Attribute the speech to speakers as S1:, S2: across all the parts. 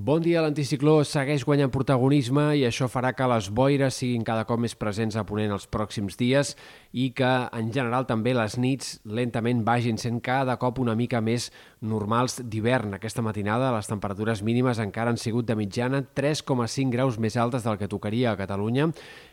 S1: Bon dia, l'anticicló segueix guanyant protagonisme i això farà que les boires siguin cada cop més presents a Ponent els pròxims dies i que, en general, també les nits lentament vagin sent cada cop una mica més normals d'hivern. Aquesta matinada les temperatures mínimes encara han sigut de mitjana 3,5 graus més altes del que tocaria a Catalunya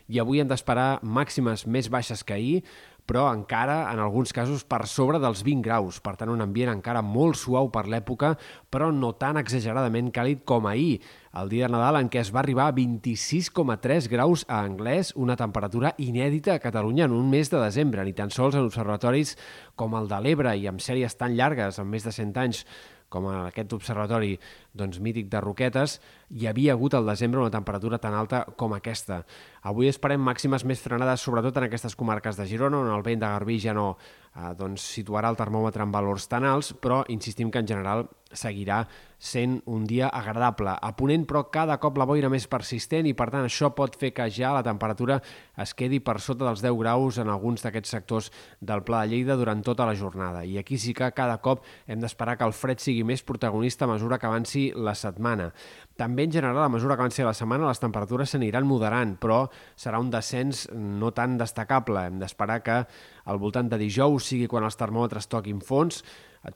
S1: i avui hem d'esperar màximes més baixes que ahir, però encara, en alguns casos, per sobre dels 20 graus. Per tant, un ambient encara molt suau per l'època, però no tan exageradament càlid com ahir, el dia de Nadal en què es va arribar a 26,3 graus a Anglès, una temperatura inèdita a Catalunya en un mes de desembre, ni tan sols en observatoris com el de l'Ebre i amb sèries tan llargues, amb més de 100 anys, com en aquest observatori doncs, mític de Roquetes, hi havia hagut al desembre una temperatura tan alta com aquesta. Avui esperem màximes més frenades, sobretot en aquestes comarques de Girona, on el vent de Garbí ja no eh, doncs, situarà el termòmetre en valors tan alts, però insistim que en general seguirà sent un dia agradable. A Ponent, però, cada cop la boira més persistent i, per tant, això pot fer que ja la temperatura es quedi per sota dels 10 graus en alguns d'aquests sectors del Pla de Lleida durant tota la jornada. I aquí sí que cada cop hem d'esperar que el fred sigui més protagonista a mesura que avanci la setmana. També, en general, a mesura que avanci la setmana, les temperatures s'aniran moderant, però serà un descens no tan destacable. Hem d'esperar que al voltant de dijous sigui quan els termòmetres toquin fons,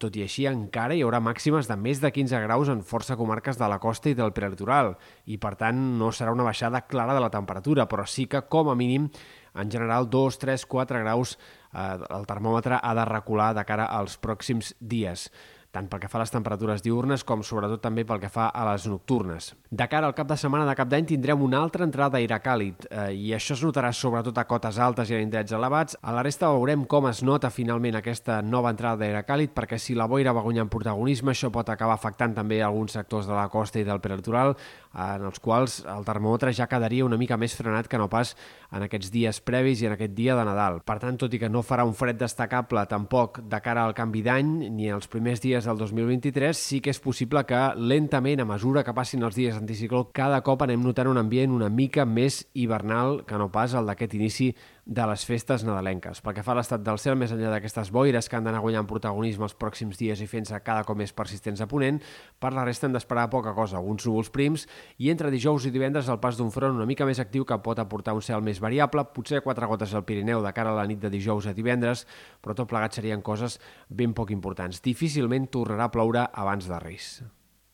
S1: tot i així, encara hi haurà màximes de més de 15 graus en força comarques de la costa i del prelitoral, i per tant no serà una baixada clara de la temperatura, però sí que, com a mínim, en general 2, 3, 4 graus eh, el termòmetre ha de recular de cara als pròxims dies tant pel que fa a les temperatures diurnes com sobretot també pel que fa a les nocturnes. De cara al cap de setmana de cap d'any tindrem una altra entrada d'aire càlid eh, i això es notarà sobretot a cotes altes i a indrets elevats. A la resta veurem com es nota finalment aquesta nova entrada d'aire càlid perquè si la boira va guanyant protagonisme això pot acabar afectant també alguns sectors de la costa i del prelitoral en els quals el termòmetre ja quedaria una mica més frenat que no pas en aquests dies previs i en aquest dia de Nadal. Per tant, tot i que no farà un fred destacable tampoc de cara al canvi d'any ni els primers dies dies del 2023, sí que és possible que lentament, a mesura que passin els dies anticicló, cada cop anem notant un ambient una mica més hivernal que no pas el d'aquest inici de les festes nadalenques. Pel que fa a l'estat del cel, més enllà d'aquestes boires que han d'anar guanyant protagonisme els pròxims dies i fent-se cada cop més persistents a ponent, per la resta hem d'esperar poca cosa, alguns núvols prims, i entre dijous i divendres el pas d'un front una mica més actiu que pot aportar un cel més variable, potser quatre gotes al Pirineu de cara a la nit de dijous a divendres, però tot plegat serien coses ben poc importants. Difícilment tornarà a ploure abans de Reis.